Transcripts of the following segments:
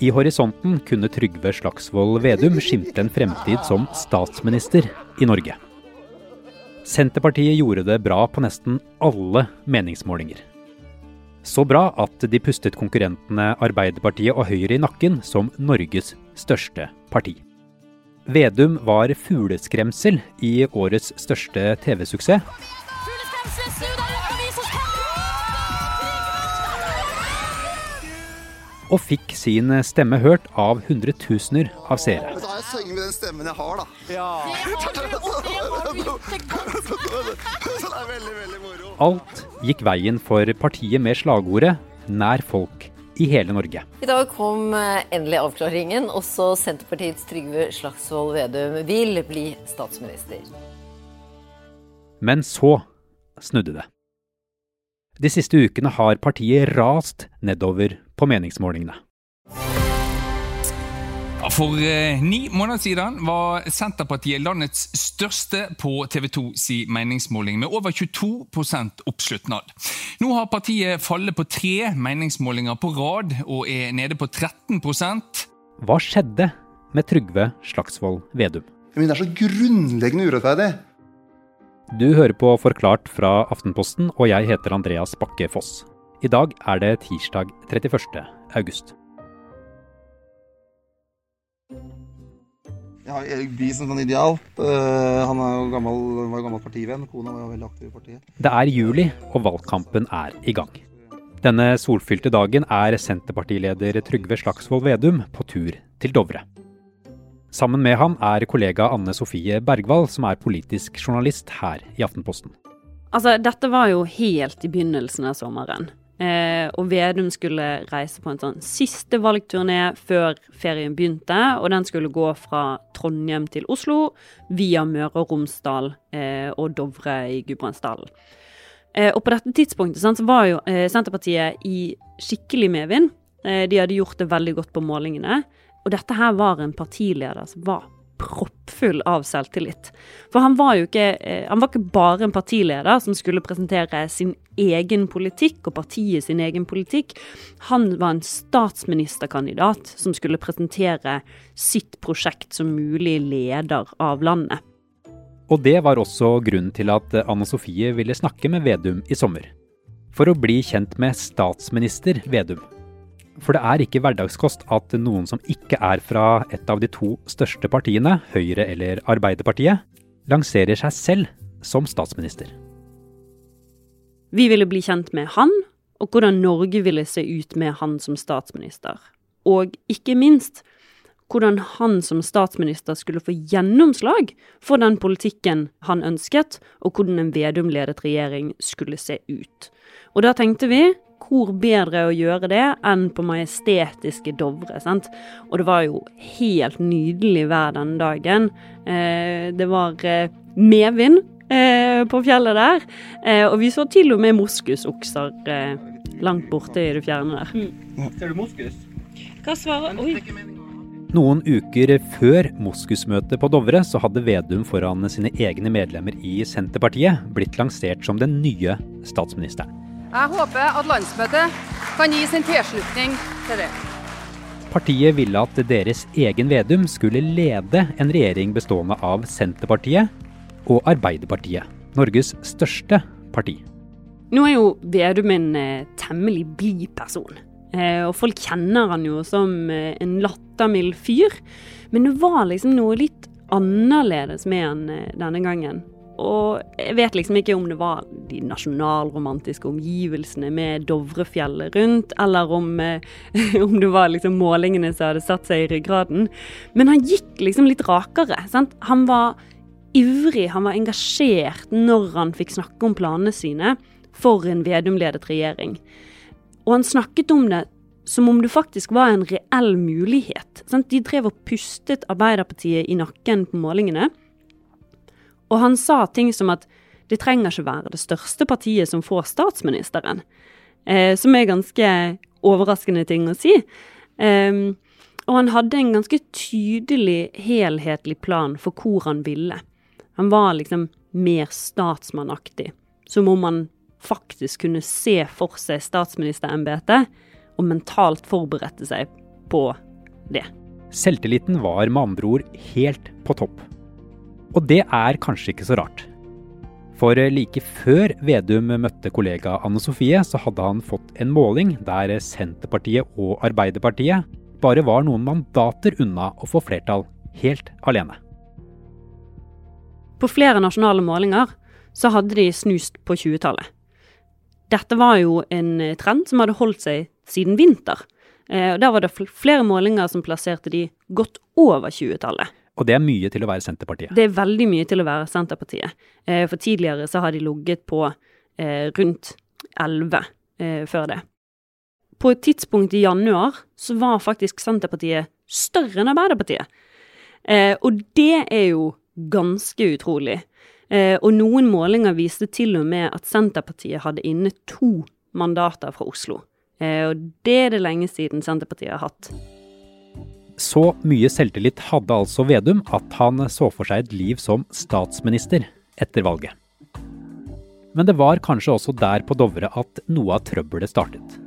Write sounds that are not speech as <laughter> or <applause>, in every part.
I horisonten kunne Trygve Slagsvold Vedum skimte en fremtid som statsminister i Norge. Senterpartiet gjorde det bra på nesten alle meningsmålinger. Så bra at de pustet konkurrentene Arbeiderpartiet og Høyre i nakken som Norges største parti. Vedum var fugleskremsel i årets største TV-suksess. Og fikk sin stemme hørt av hundretusener av seere. Så har jeg sunget med den stemmen jeg har, da. <laughs> Moro. Alt gikk veien for partiet med slagordet 'nær folk' i hele Norge. I dag kom eh, endelig avklaringen. Også Senterpartiets Trygve Slagsvold Vedum vil bli statsminister. Men så snudde det. De siste ukene har partiet rast nedover på meningsmålingene. For eh, ni måneder siden var Senterpartiet landets største på TV 2 si meningsmåling, med over 22% oppslutnad. Nå har partiet fallet på tre meningsmålinger på rad og er nede på 13% Hva skjedde med Trygve Slagsvold Vedum? Men det er så grunnleggende urettferdig. Du hører på Forklart fra Aftenposten, og jeg heter Andreas Bakke Foss. I dag er det tirsdag 31. august. Jeg har Erik Bye som sånn ideal. Eh, han er jo gammel, var jo gammel partivenn. Kona var jo veldig aktiv i partiet. Det er juli, og valgkampen er i gang. Denne solfylte dagen er Senterpartileder Trygve Slagsvold Vedum på tur til Dovre. Sammen med ham er kollega Anne Sofie Bergwall, som er politisk journalist her i Aftenposten. Altså, dette var jo helt i begynnelsen av sommeren. Eh, og Vedum skulle reise på en sånn siste valgturné før ferien begynte. Og den skulle gå fra Trondheim til Oslo via Møre og Romsdal eh, og Dovre i Gudbrandsdalen. Eh, og på dette tidspunktet sant, var jo eh, Senterpartiet i skikkelig medvind. Eh, de hadde gjort det veldig godt på målingene. Og dette her var en partileder som var proppfull av selvtillit. For han var jo ikke, eh, han var ikke bare en partileder som skulle presentere sin egen politikk og partiet sin egen politikk. Han var en statsministerkandidat som skulle presentere sitt prosjekt som mulig leder av landet. Og det var også grunnen til at Anna Sofie ville snakke med Vedum i sommer. For å bli kjent med statsminister Vedum. For det er ikke hverdagskost at noen som ikke er fra et av de to største partiene, Høyre eller Arbeiderpartiet, lanserer seg selv som statsminister. Vi ville bli kjent med han, og hvordan Norge ville se ut med han som statsminister. Og ikke minst hvordan han som statsminister skulle få gjennomslag for den politikken han ønsket, og hvordan en Vedum-ledet regjering skulle se ut. Og da tenkte vi hvor bedre å gjøre det enn på majestetiske Dovre. sant? Og det var jo helt nydelig vær denne dagen. Eh, det var eh, medvind eh, på fjellet der, eh, og vi så til og med moskusokser eh, langt borte i det fjerne der. Ser du moskus? Hva svarer Oi. Noen uker før moskusmøtet på Dovre så hadde Vedum foran sine egne medlemmer i Senterpartiet blitt lansert som den nye statsministeren. Jeg håper at landsmøtet kan gi sin tilslutning til det. Partiet ville at deres egen Vedum skulle lede en regjering bestående av Senterpartiet og Arbeiderpartiet, Norges største parti. Nå er jo Vedum en eh, temmelig blid person. Eh, og folk kjenner han jo som eh, en lattermild fyr. Men det var liksom noe litt annerledes med han denne gangen. Og jeg vet liksom ikke om det var de nasjonalromantiske omgivelsene med Dovrefjellet rundt, eller om, eh, <laughs> om, det var liksom målingene som hadde satt seg i ryggraden. Men han gikk liksom litt rakere. Sant? Han var ivrig, han var engasjert når han fikk snakke om planene sine for en Vedum-ledet regjering. Og han snakket om det som om det faktisk var en reell mulighet. Sant? De drev og pustet Arbeiderpartiet i nakken på målingene. Og han sa ting som at det trenger ikke være det største partiet som får statsministeren. Eh, som er ganske overraskende ting å si. Eh, og han hadde en ganske tydelig, helhetlig plan for hvor han ville. Han var liksom mer statsmannaktig. Som om han faktisk kunne se for seg statsministerembetet og mentalt forberedte seg på det. Selvtilliten var med andre ord helt på topp. Og det er kanskje ikke så rart. For like før Vedum møtte kollega Anne Sofie, så hadde han fått en måling der Senterpartiet og Arbeiderpartiet bare var noen mandater unna å få flertall helt alene. På flere nasjonale målinger så hadde de snust på 20-tallet. Dette var jo en trend som hadde holdt seg siden vinter. Eh, og Der var det flere målinger som plasserte de godt over 20-tallet. Og det er mye til å være Senterpartiet? Det er veldig mye til å være Senterpartiet. Eh, for tidligere så har de ligget på eh, rundt 11 før det. På et tidspunkt i januar så var faktisk Senterpartiet større enn Arbeiderpartiet. Og det er jo ganske utrolig. Og noen målinger viste til og med at Senterpartiet hadde inne to mandater fra Oslo. Eh, og det er det lenge siden Senterpartiet har hatt. Så mye selvtillit hadde altså Vedum at han så for seg et liv som statsminister etter valget. Men det var kanskje også der på Dovre at noe av trøbbelet startet.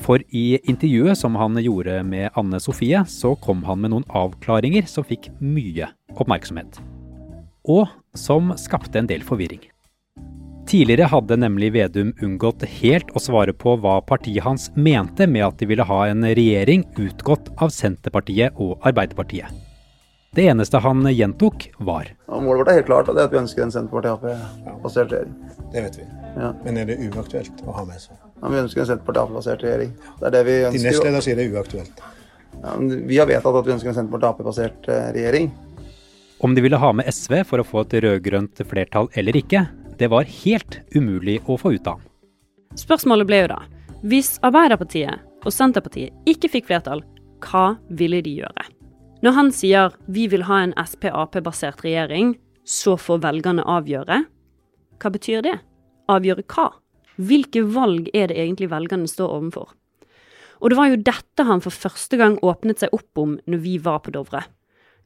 For i intervjuet som han gjorde med Anne Sofie, så kom han med noen avklaringer som fikk mye oppmerksomhet. Og som skapte en del forvirring. Tidligere hadde nemlig Vedum unngått helt å svare på hva partiet hans mente med at de ville ha en regjering utgått av Senterpartiet og Arbeiderpartiet. Det eneste han gjentok, var Målet vårt er helt klart, og det er at vi ønsker en Senterparti-Ap-basert regjering. Det vet vi. Ja. Men er det uaktuelt å ha med seg? Ja, Vi ønsker en Senterparti-Ap-basert regjering. Det er det vi ønsker. Din nestleder sier det er uaktuelt. Ja, vi har vedtatt at vi ønsker en Senterparti-Ap-basert eh, regjering. Om de ville ha med SV for å få et rød-grønt flertall eller ikke, det var helt umulig å få ut av. Spørsmålet ble jo da, hvis Arbeiderpartiet og Senterpartiet ikke fikk flertall, hva ville de gjøre? Når han sier vi vil ha en Sp-Ap-basert regjering, så får velgerne avgjøre. Hva betyr det? Avgjøre hva? Hvilke valg er det egentlig velgerne står overfor? Og det var jo dette han for første gang åpnet seg opp om når vi var på Dovre.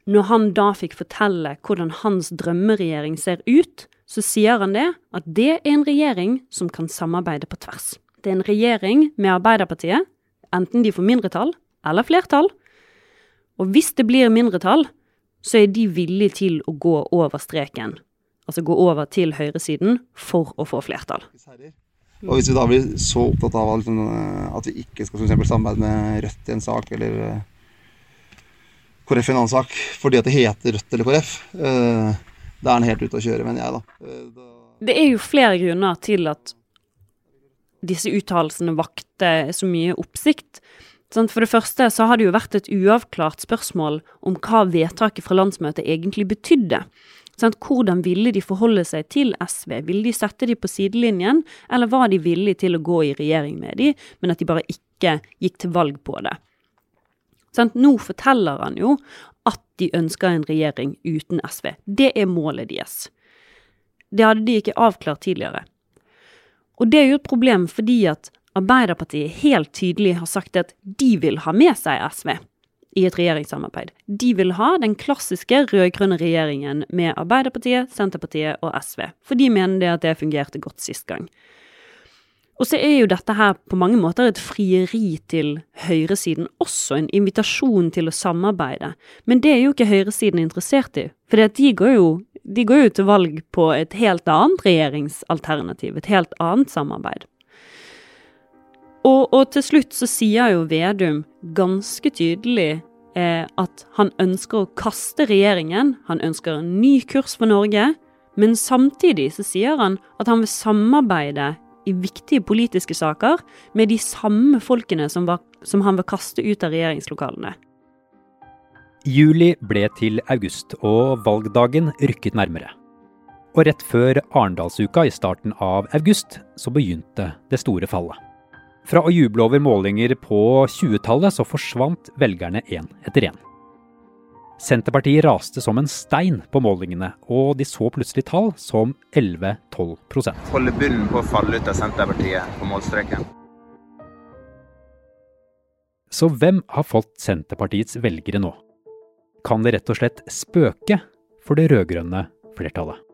Når han da fikk fortelle hvordan hans drømmeregjering ser ut, så sier han det at det er en regjering som kan samarbeide på tvers. Det er en regjering med Arbeiderpartiet, enten de får mindretall eller flertall. Og hvis det blir mindretall, så er de villige til å gå over streken. Altså gå over til høyresiden for å få flertall. Og hvis vi da blir så opptatt av liksom, at vi ikke skal for samarbeide med Rødt i en sak, eller eh, KrF i en annen sak, fordi at det heter Rødt eller KrF, eh, da er han helt ute å kjøre, mener jeg, eh, da. Det er jo flere grunner til at disse uttalelsene vakte så mye oppsikt. For det første så har det jo vært et uavklart spørsmål om hva vedtaket fra landsmøtet egentlig betydde. Hvordan ville de forholde seg til SV? Ville de sette de på sidelinjen, eller var de villige til å gå i regjering med de, men at de bare ikke gikk til valg på det? Nå forteller han jo at de ønsker en regjering uten SV. Det er målet deres. Det hadde de ikke avklart tidligere. Og det er jo et problem fordi at Arbeiderpartiet helt tydelig har sagt at de vil ha med seg SV i et regjeringssamarbeid. De vil ha den klassiske rød-grønne regjeringen med Arbeiderpartiet, Senterpartiet og SV, for de mener det at det fungerte godt sist gang. Og så er jo dette her på mange måter et frieri til høyresiden, også en invitasjon til å samarbeide. Men det er jo ikke høyresiden interessert i, for de går jo de går jo til valg på et helt annet regjeringsalternativ, et helt annet samarbeid. Og, og til slutt så sier jo Vedum ganske tydelig eh, at han ønsker å kaste regjeringen, han ønsker en ny kurs for Norge, men samtidig så sier han at han vil samarbeide i viktige politiske saker med de samme folkene som, var, som han vil kaste ut av regjeringslokalene. Juli ble til august, og valgdagen rykket nærmere. Og rett før Arendalsuka i starten av august, så begynte det store fallet. Fra å juble over målinger på 20-tallet, så forsvant velgerne én etter én. Senterpartiet raste som en stein på målingene, og de så plutselig tall som 11-12% Holde bunnen på å falle ut av Senterpartiet på målstreken. Så hvem har fått Senterpartiets velgere nå? Kan det rett og slett spøke for det rød-grønne flertallet?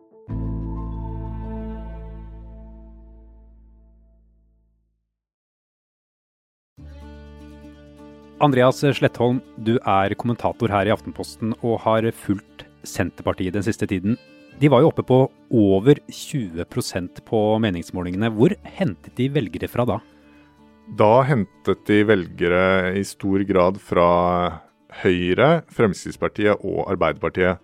Andreas Slettholm, du er kommentator her i Aftenposten og har fulgt Senterpartiet den siste tiden. De var jo oppe på over 20% på meningsmålingene. Hvor hentet de velgere fra da? Da hentet de velgere i stor grad fra Høyre, Fremskrittspartiet og Arbeiderpartiet.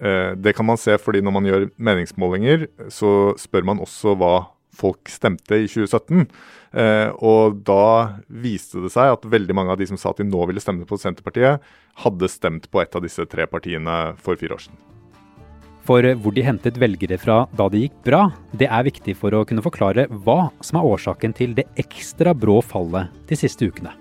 Eh, det kan man se fordi når man gjør meningsmålinger, så spør man også hva folk stemte i 2017. Eh, og da viste det seg at veldig mange av de som sa at de nå ville stemme på Senterpartiet, hadde stemt på et av disse tre partiene for fire år siden. For hvor de hentet velgere fra da det gikk bra, det er viktig for å kunne forklare hva som er årsaken til det ekstra brå fallet de siste ukene.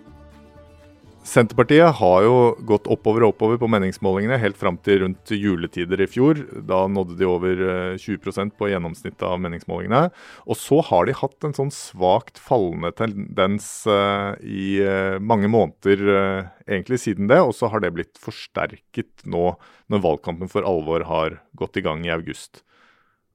Senterpartiet har jo gått oppover og oppover på meningsmålingene helt fram til rundt juletider i fjor. Da nådde de over 20 eh, på gjennomsnittet av meningsmålingene. Og så har de hatt en sånn svakt fallende tendens uh, i uh, mange måneder egentlig siden det. Og så har det blitt forsterket nå når valgkampen for alvor har gått i gang i august.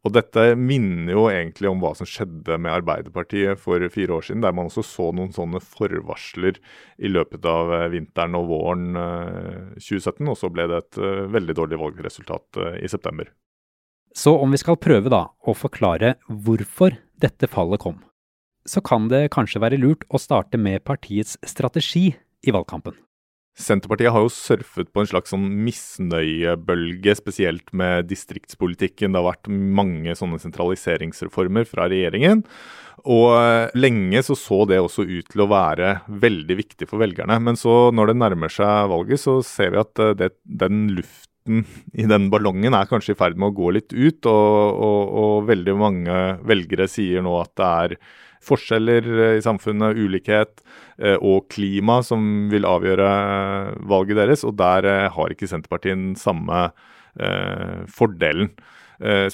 Og dette minner jo egentlig om hva som skjedde med Arbeiderpartiet for fire år siden, der man også så noen sånne forvarsler i løpet av eh, vinteren og våren 2017, eh, og så ble det et eh, veldig dårlig valgresultat i september. Så om vi skal prøve da å forklare hvorfor dette fallet kom, så kan det kanskje være lurt å starte med partiets strategi i valgkampen. Senterpartiet har jo surfet på en slags sånn misnøyebølge, spesielt med distriktspolitikken. Det har vært mange sånne sentraliseringsreformer fra regjeringen. Og eh, lenge så så det også ut til å være veldig viktig for velgerne. Men så når det nærmer seg valget, så ser vi at eh, det, den luften i den ballongen er kanskje i ferd med å gå litt ut. Og, og, og veldig mange velgere sier nå at det er forskjeller eh, i samfunnet, ulikhet eh, og klima som vil avgjøre eh, valget deres. Og der har ikke Senterpartiet den samme fordelen.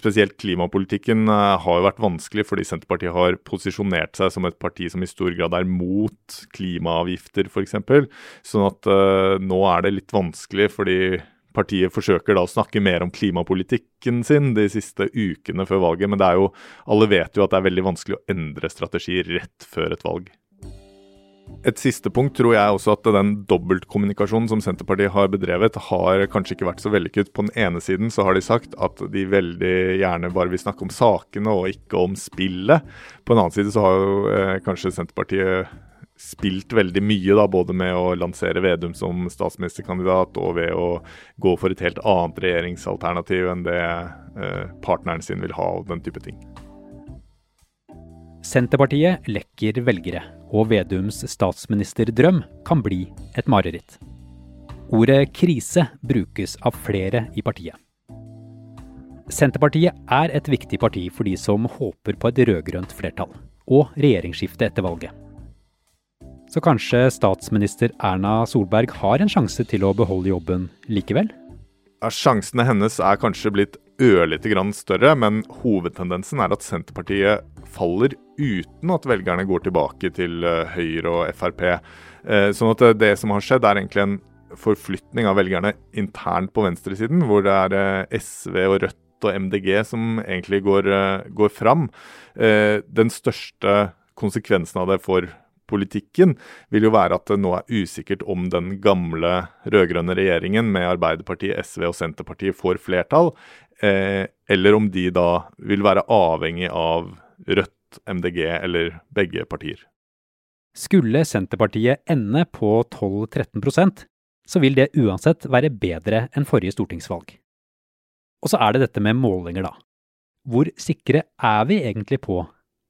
Spesielt klimapolitikken har jo vært vanskelig fordi Senterpartiet har posisjonert seg som et parti som i stor grad er mot klimaavgifter f.eks. Sånn at nå er det litt vanskelig fordi partiet forsøker da å snakke mer om klimapolitikken sin de siste ukene før valget, men det er jo, alle vet jo at det er veldig vanskelig å endre strategi rett før et valg. Et siste punkt tror jeg også at den dobbeltkommunikasjonen som Senterpartiet har bedrevet, har kanskje ikke vært så vellykket. På den ene siden så har de sagt at de veldig gjerne bare vil snakke om sakene og ikke om spillet. På en annen side så har jo eh, kanskje Senterpartiet spilt veldig mye, da, både med å lansere Vedum som statsministerkandidat og ved å gå for et helt annet regjeringsalternativ enn det eh, partneren sin vil ha, og den type ting. Senterpartiet lekker velgere, og Vedums statsministerdrøm kan bli et mareritt. Ordet krise brukes av flere i partiet. Senterpartiet er et viktig parti for de som håper på et rød-grønt flertall, og regjeringsskifte etter valget. Så kanskje statsminister Erna Solberg har en sjanse til å beholde jobben likevel? Ja, sjansene hennes er kanskje blitt ørlite grann større, men hovedtendensen er at Senterpartiet faller uten at velgerne går tilbake til eh, Høyre og Frp. Eh, sånn at det som har skjedd, er egentlig en forflytning av velgerne internt på venstresiden, hvor det er eh, SV og Rødt og MDG som egentlig går, går fram. Den største konsekvensen av det for politikken vil jo være at det nå er usikkert om den gamle rød-grønne regjeringen med Arbeiderpartiet, SV og Senterpartiet får flertall, eh, eller om de da vil være avhengig av Rødt, MDG eller begge partier. Skulle Senterpartiet ende på 12-13% så vil det uansett være bedre enn forrige stortingsvalg. Og så er det dette med målinger, da. Hvor sikre er vi egentlig på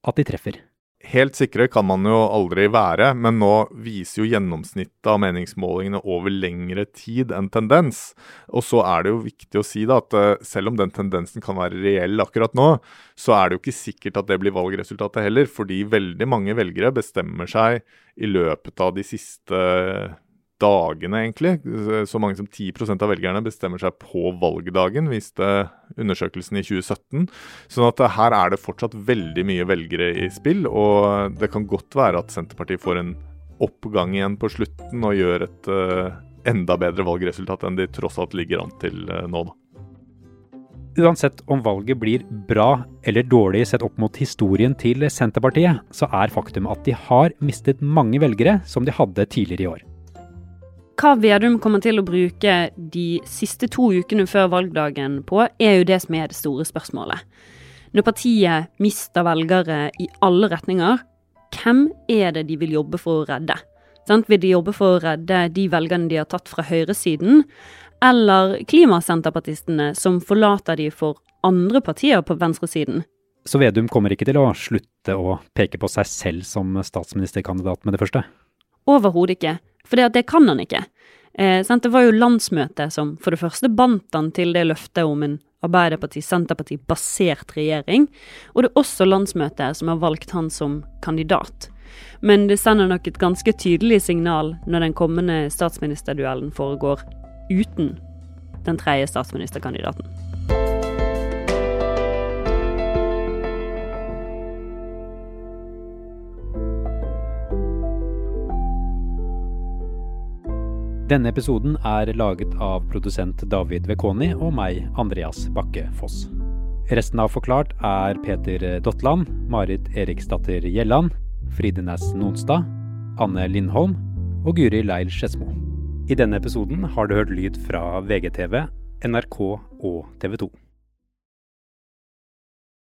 at de treffer? Helt sikre kan man jo aldri være, men nå viser jo gjennomsnittet av meningsmålingene over lengre tid en tendens. Og så er det jo viktig å si da at eh, selv om den tendensen kan være reell akkurat nå, så er det jo ikke sikkert at det blir valgresultatet heller, fordi veldig mange velgere bestemmer seg i løpet av de siste dagene, egentlig. Så mange som 10% av velgerne bestemmer seg på valgdagen, viste undersøkelsen i 2017. Sånn at her er det fortsatt veldig mye velgere i spill, og det kan godt være at Senterpartiet får en oppgang igjen på slutten og gjør et uh, enda bedre valgresultat enn de tross alt ligger an til uh, nå, da. Uansett om valget blir bra eller dårlig sett opp mot historien til Senterpartiet, så er faktum at de har mistet mange velgere som de hadde tidligere i år. Hva Vedum kommer til å bruke de siste to ukene før valgdagen på, er jo det som er det store spørsmålet. Når partiet mister velgere i alle retninger, hvem er det de vil jobbe for å redde? Sant? Vil de jobbe for å redde de velgerne de har tatt fra høyresiden, eller klimasenterpartistene som forlater de for andre partier på venstresiden? Så Vedum kommer ikke til å slutte å peke på seg selv som statsministerkandidat med det første? Overhodet ikke, for det kan han ikke. Eh, det var jo landsmøtet som for det første bandt han til det løftet om en Arbeiderparti-Senterparti-basert regjering, og det er også landsmøtet som har valgt han som kandidat. Men det sender nok et ganske tydelig signal når den kommende statsministerduellen foregår uten den tredje statsministerkandidaten. Denne episoden er laget av produsent David Vekoni og meg, Andreas Bakke Foss. Resten av Forklart er Peter Dotland, Marit Eriksdatter Gjelland, Fride Næss Nonstad, Anne Lindholm og Guri Leil Skedsmo. I denne episoden har du hørt lyd fra VGTV, NRK og TV 2.